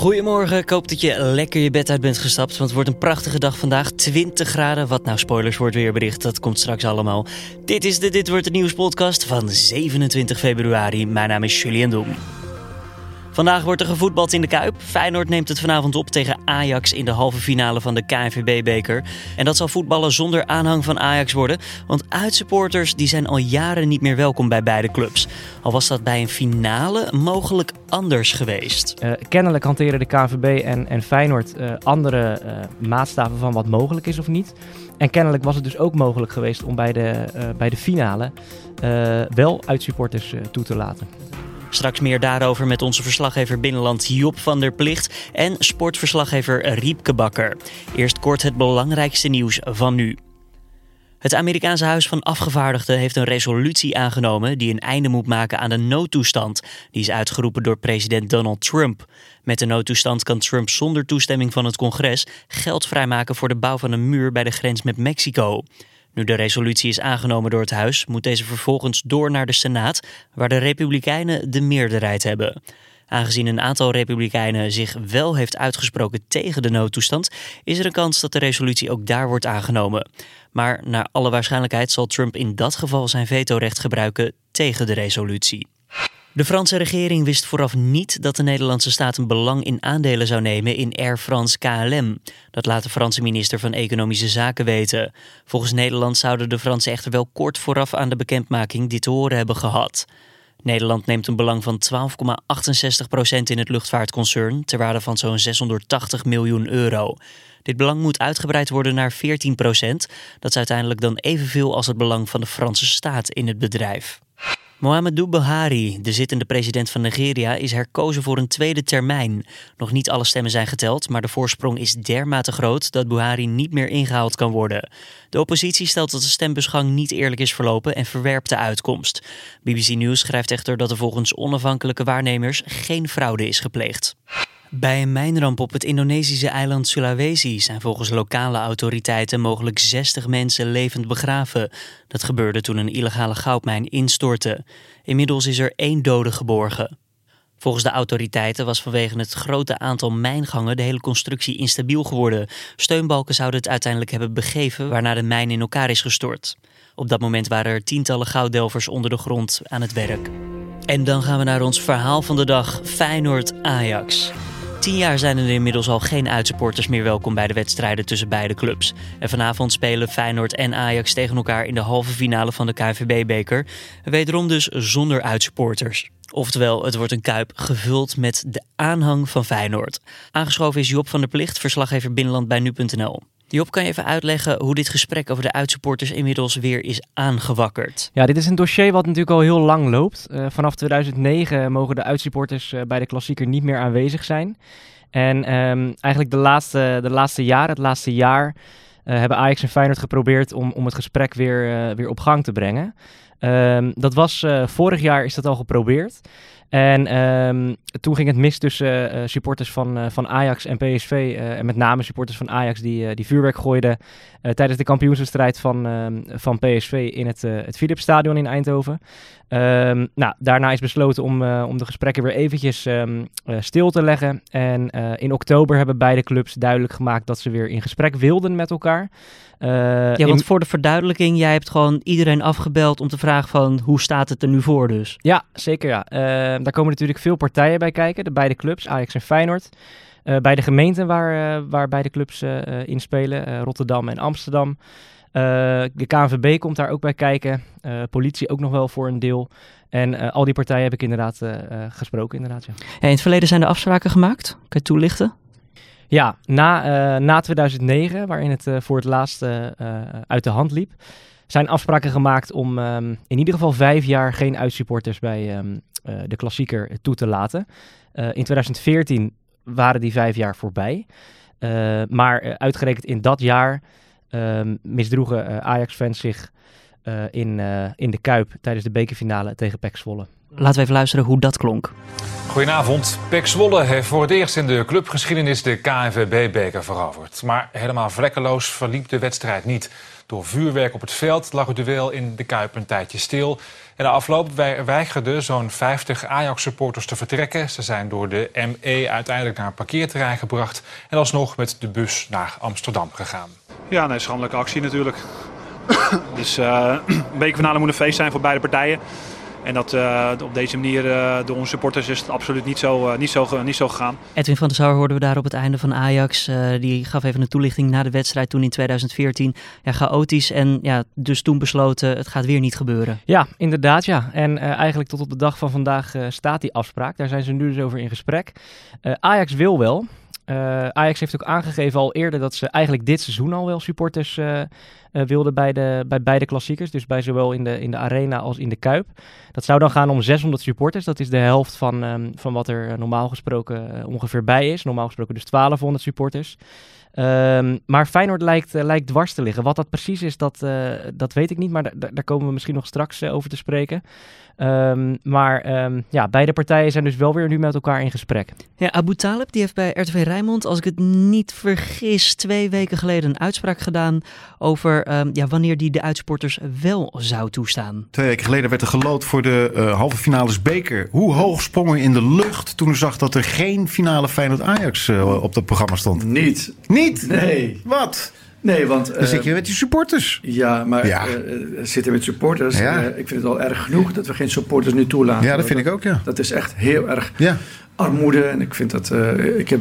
Goedemorgen, ik hoop dat je lekker je bed uit bent gestapt, want het wordt een prachtige dag vandaag. 20 graden, wat nou spoilers wordt weer bericht, dat komt straks allemaal. Dit is de Dit Wordt Het Nieuws podcast van 27 februari. Mijn naam is Julian Dom. Vandaag wordt er gevoetbald in de Kuip. Feyenoord neemt het vanavond op tegen Ajax in de halve finale van de KNVB-beker. En dat zal voetballen zonder aanhang van Ajax worden. Want uitsupporters die zijn al jaren niet meer welkom bij beide clubs. Al was dat bij een finale mogelijk anders geweest. Uh, kennelijk hanteren de KNVB en, en Feyenoord uh, andere uh, maatstaven van wat mogelijk is of niet. En kennelijk was het dus ook mogelijk geweest om bij de, bij de finale wel uitsupporters toe te laten. Straks meer daarover met onze verslaggever Binnenland Job van der Plicht en sportverslaggever Riepke Bakker. Eerst kort het belangrijkste nieuws van nu. Het Amerikaanse Huis van Afgevaardigden heeft een resolutie aangenomen die een einde moet maken aan de noodtoestand. Die is uitgeroepen door president Donald Trump. Met de noodtoestand kan Trump zonder toestemming van het congres geld vrijmaken voor de bouw van een muur bij de grens met Mexico. Nu de resolutie is aangenomen door het Huis, moet deze vervolgens door naar de Senaat, waar de Republikeinen de meerderheid hebben. Aangezien een aantal Republikeinen zich wel heeft uitgesproken tegen de noodtoestand, is er een kans dat de resolutie ook daar wordt aangenomen. Maar naar alle waarschijnlijkheid zal Trump in dat geval zijn vetorecht gebruiken tegen de resolutie. De Franse regering wist vooraf niet dat de Nederlandse staat een belang in aandelen zou nemen in Air France KLM. Dat laat de Franse minister van Economische Zaken weten. Volgens Nederland zouden de Fransen echter wel kort vooraf aan de bekendmaking dit te horen hebben gehad. Nederland neemt een belang van 12,68% in het luchtvaartconcern ter waarde van zo'n 680 miljoen euro. Dit belang moet uitgebreid worden naar 14%. Dat is uiteindelijk dan evenveel als het belang van de Franse staat in het bedrijf. Mohamedou Buhari, de zittende president van Nigeria, is herkozen voor een tweede termijn. Nog niet alle stemmen zijn geteld, maar de voorsprong is dermate groot dat Buhari niet meer ingehaald kan worden. De oppositie stelt dat de stembusgang niet eerlijk is verlopen en verwerpt de uitkomst. BBC News schrijft echter dat er volgens onafhankelijke waarnemers geen fraude is gepleegd. Bij een mijnramp op het Indonesische eiland Sulawesi zijn volgens lokale autoriteiten mogelijk 60 mensen levend begraven. Dat gebeurde toen een illegale goudmijn instortte. Inmiddels is er één dode geborgen. Volgens de autoriteiten was vanwege het grote aantal mijngangen de hele constructie instabiel geworden. Steunbalken zouden het uiteindelijk hebben begeven, waarna de mijn in elkaar is gestort. Op dat moment waren er tientallen gouddelvers onder de grond aan het werk. En dan gaan we naar ons verhaal van de dag: Feyenoord-Ajax. Tien jaar zijn er inmiddels al geen uitsupporters meer welkom bij de wedstrijden tussen beide clubs. En vanavond spelen Feyenoord en Ajax tegen elkaar in de halve finale van de KNVB-beker. Wederom dus zonder uitsupporters. Oftewel, het wordt een kuip gevuld met de aanhang van Feyenoord. Aangeschoven is Job van der Plicht, verslaggever Binnenland bij nu.nl. Job, kan je even uitleggen hoe dit gesprek over de uitsupporters inmiddels weer is aangewakkerd? Ja, dit is een dossier wat natuurlijk al heel lang loopt. Uh, vanaf 2009 mogen de uitsupporters uh, bij de klassieker niet meer aanwezig zijn. En um, eigenlijk de laatste, de laatste jaren, het laatste jaar, uh, hebben Ajax en Feyenoord geprobeerd om, om het gesprek weer, weer op gang te brengen. Um, dat was vorig jaar is dat al geprobeerd. En um, toen ging het mis tussen uh, supporters van, uh, van Ajax en PSV. En met name supporters van Ajax die, die vuurwerk gooiden tijdens de kampioenswedstrijd van, ehm, van PSV in het, het Philipsstadion in Eindhoven. Um, nou, daarna is besloten om, om de gesprekken weer eventjes stil te leggen. En in oktober hebben beide clubs duidelijk gemaakt dat ze weer in gesprek wilden met elkaar. ja, want voor de verduidelijking, jij hebt gewoon iedereen afgebeld om te vragen van hoe staat het er nu voor dus? Ja, zeker ja. Daar komen natuurlijk veel partijen bij kijken, de beide clubs, Ajax en Feyenoord. Uh, bij de gemeenten waar, uh, waar beide clubs uh, in spelen, Rotterdam en Amsterdam. de KNVB komt daar ook bij kijken, politie ook nog wel voor een deel. En al die partijen heb ik inderdaad gesproken. Inderdaad, ja. in het verleden zijn er afspraken gemaakt? Kan je toelichten? Ja, na, na 2009, waarin het voor het laatst uit de hand liep, zijn afspraken gemaakt om um, in ieder geval vijf jaar geen uitsupporters bij um, uh, de klassieker toe te laten. Uh, in 2014 waren die vijf jaar voorbij. Uh, maar uitgerekend in dat jaar ehm, misdroegen Ajax-fans zich in, in de Kuip tijdens de bekerfinale tegen PEC Zwolle. Laten we even luisteren hoe dat klonk. Goedenavond. PEC Zwolle heeft voor het eerst in de clubgeschiedenis de KNVB-beker veroverd. Maar helemaal vlekkeloos verliep de wedstrijd niet. Door vuurwerk op het veld lag het duel in de Kuip een tijdje stil. En de afloop weigerden zo'n 50 Ajax-supporters te vertrekken. Ze zijn door de ME uiteindelijk naar een parkeerterrein gebracht... en alsnog met de bus naar Amsterdam gegaan. Ja, nee, schandelijke actie natuurlijk. dus uh, een bekerfinale moet een feest zijn voor beide partijen. En dat uh, op deze manier uh, door onze supporters is het absoluut niet zo, uh, niet zo, niet zo gegaan. Edwin van der Sar hoorden we daar op het einde van Ajax. die gaf even een toelichting na de wedstrijd toen in 2014. Ja, chaotisch en ja, dus toen besloten het gaat weer niet gebeuren. Ja, inderdaad ja. En eigenlijk tot op de dag van vandaag staat die afspraak. Daar zijn ze nu dus over in gesprek. Ajax wil wel. Ajax heeft ook aangegeven al eerder dat ze eigenlijk dit seizoen al wel supporters uh, wilde bij, de, bij beide klassiekers. Dus bij zowel in de, in de arena als in de Kuip. Dat zou dan gaan om 600 supporters. Dat is de helft van, um, van wat er normaal gesproken ongeveer bij is. Normaal gesproken dus 1200 supporters. Um, maar Feyenoord lijkt, uh, lijkt dwars te liggen. Wat dat precies is, dat, dat weet ik niet. Maar daar komen we misschien nog straks over te spreken. Um, maar um, ja, beide partijen zijn dus wel weer nu met elkaar in gesprek. Ja, Abu Talib die heeft bij RTV Rijnmond, als ik het niet vergis, twee weken geleden een uitspraak gedaan over um, ja, wanneer die de uitsporters wel zou toestaan. Twee weken geleden werd er gelood voor de uh, halve finales beker. Hoe hoog sprong er in de lucht toen u zag dat er geen finale Feyenoord-Ajax uh, op het programma stond? Niet. Niet? Nee. Wat? Nee, want... Dan uh, zit je met die supporters. Ja, maar ja. Uh, zitten met supporters. Ja. Uh, ik vind het al erg genoeg dat we geen supporters nu toelaten. Ja, dat vind ik ook, ja. Dat is echt heel erg ja. armoede. En ik vind dat... ik heb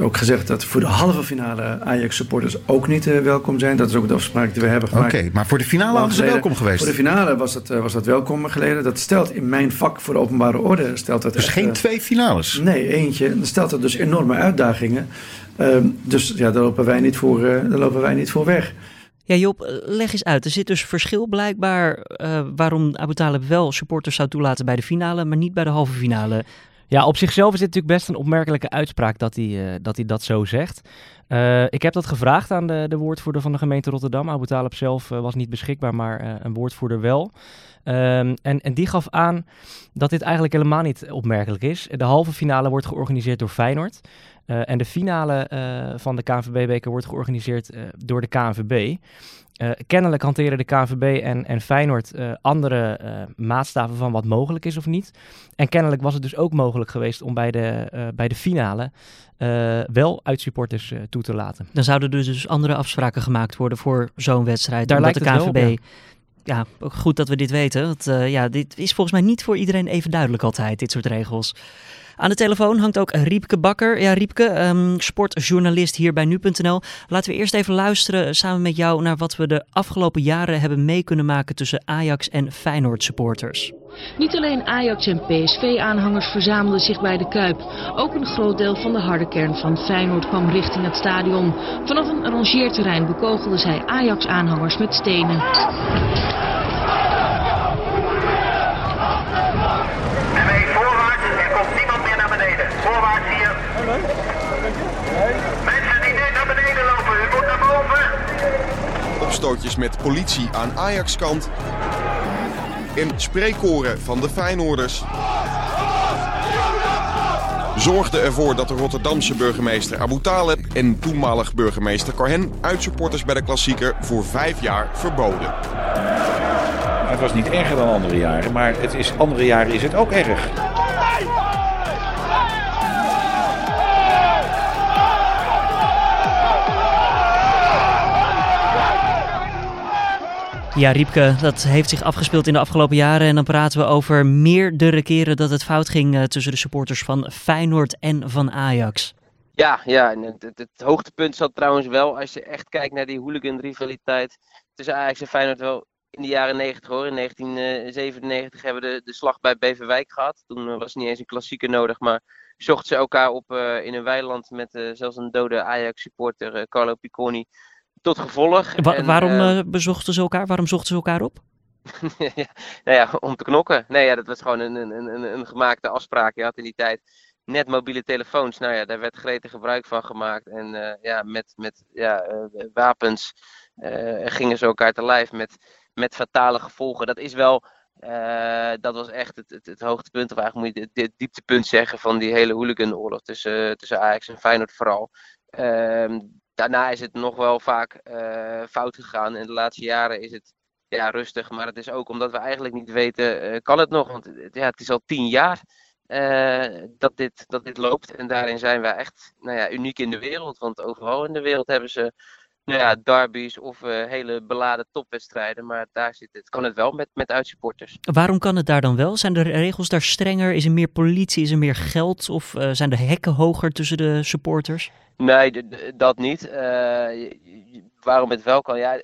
ook gezegd dat voor de halve finale Ajax supporters ook niet welkom zijn. Dat is ook de afspraak die we hebben gemaakt. Oké, okay, maar voor de finale hadden ze welkom geweest? Voor de finale was dat, was dat welkom geleden. Dat stelt in mijn vak voor de openbare orde... Stelt dat dus echt, geen twee finales? Nee, eentje. En dan stelt dat dus enorme uitdagingen... Um, dus ja, daar lopen wij niet voor, uh, daar lopen wij niet voor weg. Ja, Job, leg eens uit. Er zit dus verschil blijkbaar uh, waarom Abu Talib wel supporters zou toelaten bij de finale, maar niet bij de halve finale. Ja, op zichzelf is dit natuurlijk best een opmerkelijke uitspraak dat hij, uh, dat, hij dat zo zegt. Uh, ik heb dat gevraagd aan de, de woordvoerder van de gemeente Rotterdam. Abu Talib zelf uh, was niet beschikbaar, maar een woordvoerder wel. Um, en, en die gaf aan dat dit eigenlijk helemaal niet opmerkelijk is. De halve finale wordt georganiseerd door Feyenoord. Uh, en de finale uh, van de KNVB-beker wordt georganiseerd uh, door de KNVB. kennelijk hanteren de KNVB en, en Feyenoord andere maatstaven van wat mogelijk is of niet. En kennelijk was het dus ook mogelijk geweest om bij de, bij de finale wel uitsupporters toe te laten. Dan zouden er dus andere afspraken gemaakt worden voor zo'n wedstrijd. Daar lijkt de KNVB... Ja goed dat we dit weten. Want, uh, ja, dit is volgens mij niet voor iedereen even duidelijk altijd, dit soort regels. Aan de telefoon hangt ook Riepke Bakker. Ja, Riepke, um, sportjournalist hier bij nu.nl. Laten we eerst even luisteren samen met jou naar wat we de afgelopen jaren hebben mee kunnen maken tussen Ajax en Feyenoord supporters. Niet alleen Ajax en PSV-aanhangers verzamelden zich bij de Kuip. Ook een groot deel van de harde kern van Feyenoord kwam richting het stadion. Vanaf een rangeerterrein bekogelden zij Ajax-aanhangers met stenen. Voorwaarts hier. Mensen die naar beneden lopen, u moet naar boven. Opstootjes met politie aan Ajax-kant. En spreekkoren van de Feyenoorders zorgde ervoor dat de Rotterdamse burgemeester Abu Taleb en toenmalig burgemeester Cohen uitsupporters bij de klassieker voor vijf jaar verboden. Het was niet erger dan andere jaren, maar het is, andere jaren is het ook erg. Ja, Riepke, dat heeft zich afgespeeld in de afgelopen jaren. En dan praten we over meerdere keren dat het fout ging uh, tussen de supporters van Feyenoord en van Ajax. Ja, ja en het, hoogtepunt zat trouwens wel, als je echt kijkt naar die hooligan-rivaliteit tussen Ajax en Feyenoord, wel in de jaren 90 hoor. In 1997 hebben we de, de slag bij Beverwijk gehad. Toen uh, was niet eens een klassieker nodig, maar zochten ze elkaar op uh, in een weiland met zelfs een dode Ajax-supporter, Carlo Picconi tot gevolg. Wa en, waarom uh, bezochten ze elkaar? Waarom zochten ze elkaar op? ja, nou ja, om te knokken. Nee, ja, dat was gewoon een, een, een, een gemaakte afspraak. Je had in die tijd net mobiele telefoons. Nou ja, daar werd gretig gebruik van gemaakt. En uh, ja, met, met ja, uh, wapens gingen ze elkaar te lijf met, met fatale gevolgen. Dat is wel. dat was echt het, het, het, hoogtepunt, of eigenlijk moet je het dieptepunt zeggen van die hele hooligan-oorlog tussen, tussen Ajax en Feyenoord vooral. Daarna is het nog wel vaak fout gegaan. En de laatste jaren is het ja, rustig. Maar het is ook omdat we eigenlijk niet weten, kan het nog? Want ja, het is al tien jaar dat, dit, dat dit loopt. En daarin zijn we echt nou ja, uniek in de wereld. Want overal in de wereld hebben ze nou ja, derbies of uh, hele beladen topwedstrijden. Maar daar zit het, kan het wel met, met uitsupporters. Waarom kan het daar dan wel? Zijn de regels daar strenger? Is er meer politie? Is er meer geld? Of uh, zijn de hekken hoger tussen de supporters? Nee, dat niet. Uh, waarom het wel kan? Ja,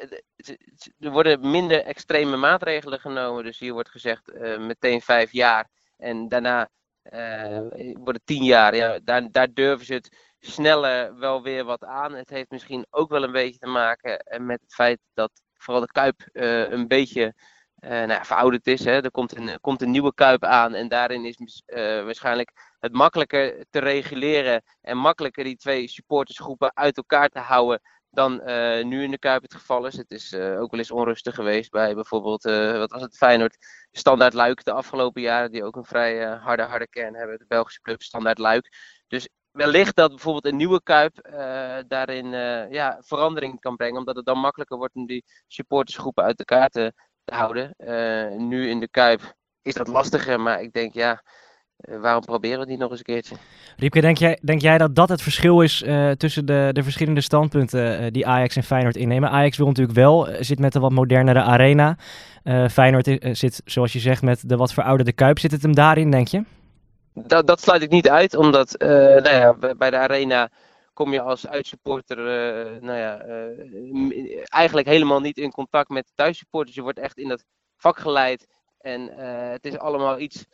er worden minder extreme maatregelen genomen. Dus hier wordt gezegd meteen vijf jaar. En daarna wordt het tien jaar. Ja, daar, daar durven ze het sneller wel weer wat aan. Het heeft misschien ook wel een beetje te maken eh, met het feit dat vooral de Kuip uh, een beetje uh, nou ja, verouderd is. Hè. Er komt een, komt een nieuwe Kuip aan en daarin is waarschijnlijk het makkelijker te reguleren en makkelijker die twee supportersgroepen uit elkaar te houden dan nu in de Kuip het geval is. Het is ook wel eens onrustig geweest bij bijvoorbeeld, wat was het, Feyenoord, Standaard Luik de afgelopen jaren, die ook een vrij harde, harde kern hebben, de Belgische club Standaard Luik. Dus wellicht dat bijvoorbeeld een nieuwe Kuip uh, daarin uh, ja, verandering kan brengen. Omdat het dan makkelijker wordt om die supportersgroepen uit elkaar te, te houden. Uh, nu in de Kuip is dat lastiger, maar ik denk ja, waarom proberen we het niet nog eens een keertje? Riepke, denk jij, denk jij dat dat het verschil is tussen de, de verschillende standpunten die Ajax en Feyenoord innemen? Ajax wil natuurlijk wel, zit met een wat modernere arena. Feyenoord zit, zoals je zegt, met de wat verouderde Kuip. Zit het hem daarin, denk je? Dat, dat sluit ik niet uit, omdat uh, nou ja, bij de Arena kom je als uitsupporter uh, nou ja, uh, eigenlijk helemaal niet in contact met de thuissupporters. Je wordt echt in dat vak geleid. En het is allemaal iets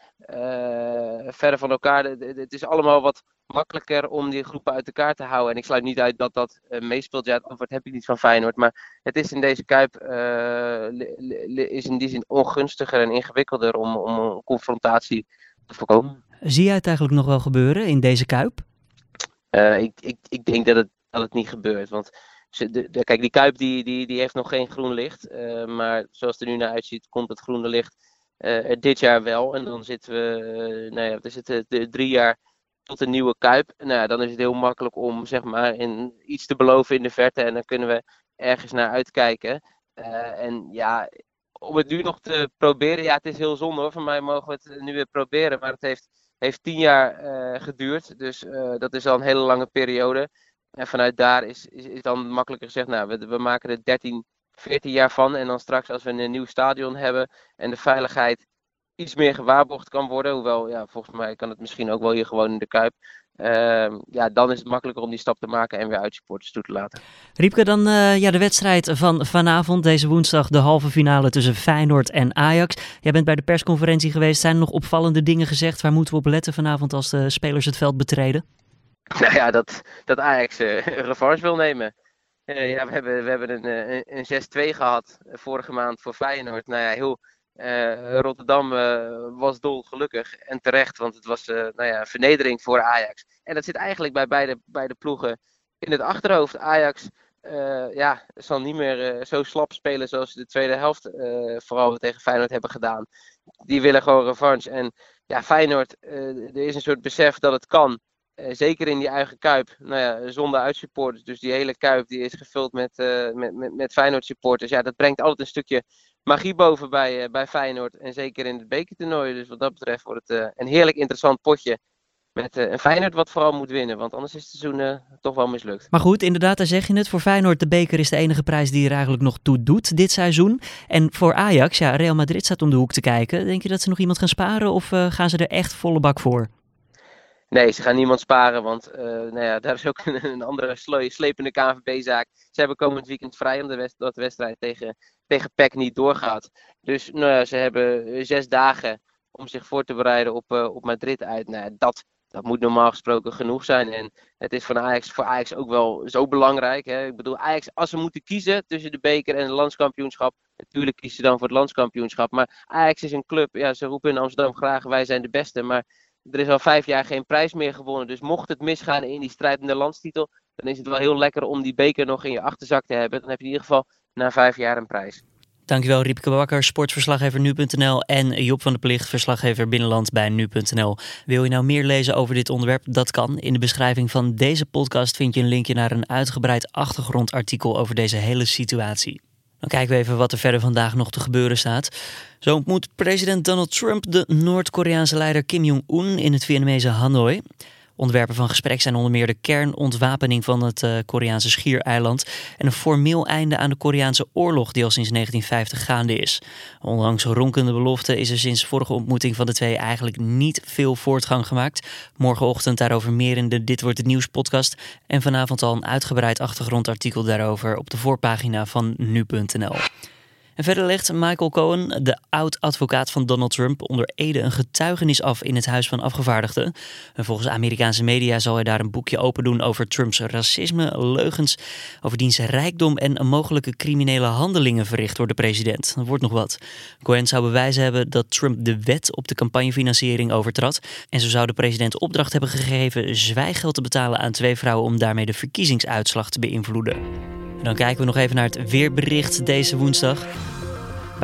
verder van elkaar. Het is allemaal wat makkelijker om die groepen uit elkaar te houden. En ik sluit niet uit dat dat meespeelt. Ja, antwoord heb ik niet van Feyenoord. Maar het is in deze Kuip is in die zin ongunstiger en ingewikkelder om, om een confrontatie voorkomen. Zie jij het eigenlijk nog wel gebeuren in deze Kuip? Uh, ik, ik, ik denk dat het, dat het niet gebeurt. Want de, de, kijk, die Kuip die, die, die heeft nog geen groen licht. Uh, maar zoals het er nu naar uitziet, komt het groene licht uh, dit jaar wel. En dan zitten we, nou ja, er zitten drie jaar tot een nieuwe Kuip. Nou ja, dan is het heel makkelijk om zeg maar in iets te beloven in de verte. En dan kunnen we ergens naar uitkijken. en ja, om het nu nog te proberen, ja, het is heel zonde hoor. Voor mij mogen we het nu weer proberen. Maar het heeft heeft tien jaar uh, geduurd. Dus uh, dat is al een hele lange periode. En vanuit daar is, is, is dan makkelijker gezegd, nou, we, we maken er 13, 14 jaar van. En dan straks als we een nieuw stadion hebben en de veiligheid iets meer gewaarborgd kan worden. Hoewel, ja, volgens mij kan het misschien ook wel hier gewoon in de Kuip. Uh, ja, dan is het makkelijker om die stap te maken en weer uitsupporters toe te laten. Riepke, dan uh, ja, de wedstrijd van vanavond, deze woensdag, de halve finale tussen Feyenoord en Ajax. Jij bent bij de persconferentie geweest. Zijn er nog opvallende dingen gezegd? Waar moeten we op letten vanavond als de spelers het veld betreden? Nou ja, dat, dat Ajax uh, revanche wil nemen. Uh, ja, we hebben, we hebben een, een, een 6-2 gehad vorige maand voor Feyenoord. Nou ja, heel uh, Rotterdam uh, was dolgelukkig en terecht, want het was uh, nou ja, vernedering voor Ajax. En dat zit eigenlijk bij beide, beide ploegen in het achterhoofd. Ajax ja, zal niet meer zo slap spelen zoals ze de tweede helft vooral tegen Feyenoord hebben gedaan. Die willen gewoon revanche. En ja, Feyenoord, er is een soort besef dat het kan. Zeker in die eigen kuip, nou ja, zonder uitsupporters. Dus die hele kuip die is gevuld met, met, met, met Feyenoord supporters. Ja, dat brengt altijd een stukje magie boven bij, uh, bij Feyenoord. En zeker in het bekertoernooi. Dus wat dat betreft wordt het een heerlijk interessant potje. Met een Feyenoord wat vooral moet winnen. Want anders is het seizoen toch wel mislukt. Maar goed, inderdaad, daar zeg je het. Voor Feyenoord, de beker is de enige prijs die er eigenlijk nog toe doet dit seizoen. En voor Ajax, ja, Real Madrid staat om de hoek te kijken. Denk je dat ze nog iemand gaan sparen? Of gaan ze er echt volle bak voor? Nee, ze gaan niemand sparen, want uh, nou ja, daar is ook een, andere slepende KNVB-zaak. Ze hebben komend weekend vrij omdat de wedstrijd tegen, tegen PEC niet doorgaat. Dus nou ja, ze hebben eh, zes dagen om zich voor te bereiden op, uh, op Madrid uit. Nou, dat, dat moet normaal gesproken genoeg zijn. En het is voor Ajax, voor Ajax ook wel zo belangrijk. Hè? Ik bedoel, Ajax, als ze moeten kiezen tussen de beker en het landskampioenschap, natuurlijk kiezen ze dan voor het landskampioenschap. Maar Ajax is een club, ja, ze roepen in Amsterdam graag, wij zijn de beste. Maar er is al vijf jaar geen prijs meer gewonnen. Dus mocht het misgaan in die strijd om de landstitel, dan is het wel heel lekker om die beker nog in je achterzak te hebben. Dan heb je in ieder geval na vijf jaar een prijs. Dankjewel Riepke Bakker, sportverslaggever nu.nl en Job van der Plicht, verslaggever Binnenland bij nu.nl. Wil je nou meer lezen over dit onderwerp? Dat kan. In de beschrijving van deze podcast vind je een linkje naar een uitgebreid achtergrondartikel over deze hele situatie. Dan kijken we even wat er verder vandaag nog te gebeuren staat. Zo ontmoet president Donald Trump de Noord-Koreaanse leider Kim Jong-un in het Vietnamese Hanoi. Onderwerpen van gesprek zijn onder meer de kernontwapening van het uh, Koreaanse schiereiland en een formeel einde aan de Koreaanse oorlog die al sinds 1950 gaande is. Ondanks ronkende beloften is er sinds vorige ontmoeting van de twee eigenlijk niet veel voortgang gemaakt. Morgenochtend daarover meer in de Dit wordt het nieuws podcast en vanavond al een uitgebreid achtergrondartikel daarover op de voorpagina van nu.nl. En verder legt Michael Cohen, de oud-advocaat van Donald Trump, onder Ede een getuigenis af in het Huis van Afgevaardigden. En volgens Amerikaanse media zal hij daar een boekje open doen over Trumps racisme, leugens, over diens rijkdom en mogelijke criminele handelingen verricht door de president. Dat wordt nog wat. Cohen zou bewijzen hebben dat Trump de wet op de campagnefinanciering overtrad. En zo zou de president opdracht hebben gegeven zwijgeld te betalen aan twee vrouwen om daarmee de verkiezingsuitslag te beïnvloeden. Dan kijken we nog even naar het weerbericht deze woensdag.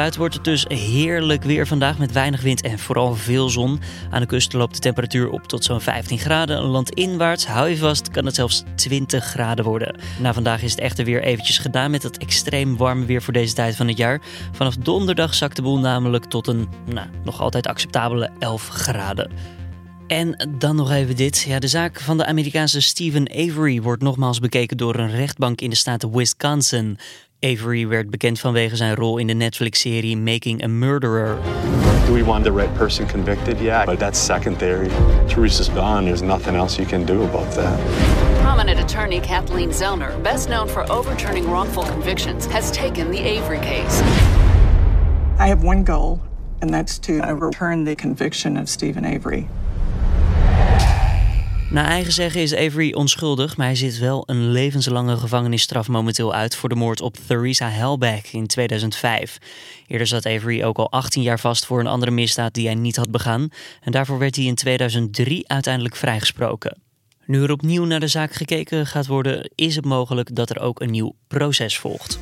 Buiten wordt het dus heerlijk weer vandaag met weinig wind en vooral veel zon. Aan de kust loopt de temperatuur op tot zo'n 15 graden. Landinwaarts, hou je vast, kan het zelfs 20 graden worden. Na vandaag is het echter weer eventjes gedaan met het extreem warme weer voor deze tijd van het jaar. Vanaf donderdag zakt de boel namelijk tot een nou, nog altijd acceptabele 11 graden. En dan nog even dit. Ja, de zaak van de Amerikaanse Stephen Avery wordt nogmaals bekeken door een rechtbank in de staat Wisconsin. Avery werd bekend vanwege zijn rol in de Netflix-serie Making a Murderer. Do we want the right person convicted? Yeah, but that's secondary. Teresa's gone. There's nothing else you can do about that. Prominent attorney Kathleen Zellner, best known for overturning wrongful convictions, has taken the Avery case. I have one goal, and that's to overturn the conviction of Stephen Avery. Na eigen zeggen is Avery onschuldig, maar hij zit wel een levenslange gevangenisstraf momenteel uit voor de moord op Theresa Hellback in 2005. Eerder zat Avery ook al 18 jaar vast voor een andere misdaad die hij niet had begaan en daarvoor werd hij in 2003 uiteindelijk vrijgesproken. Nu er opnieuw naar de zaak gekeken gaat worden, is het mogelijk dat er ook een nieuw proces volgt.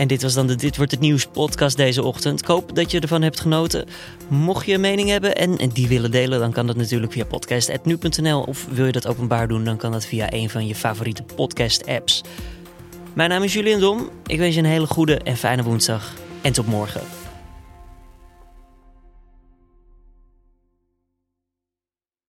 En dit was dan de Dit Wordt Het Nieuws podcast deze ochtend. Ik hoop dat je ervan hebt genoten. Mocht je een mening hebben en die willen delen, dan kan dat natuurlijk via podcast.nu.nl. Of wil je dat openbaar doen, dan kan dat via een van je favoriete podcast apps. Mijn naam is Julian Dom. Ik wens je een hele goede en fijne woensdag. En tot morgen.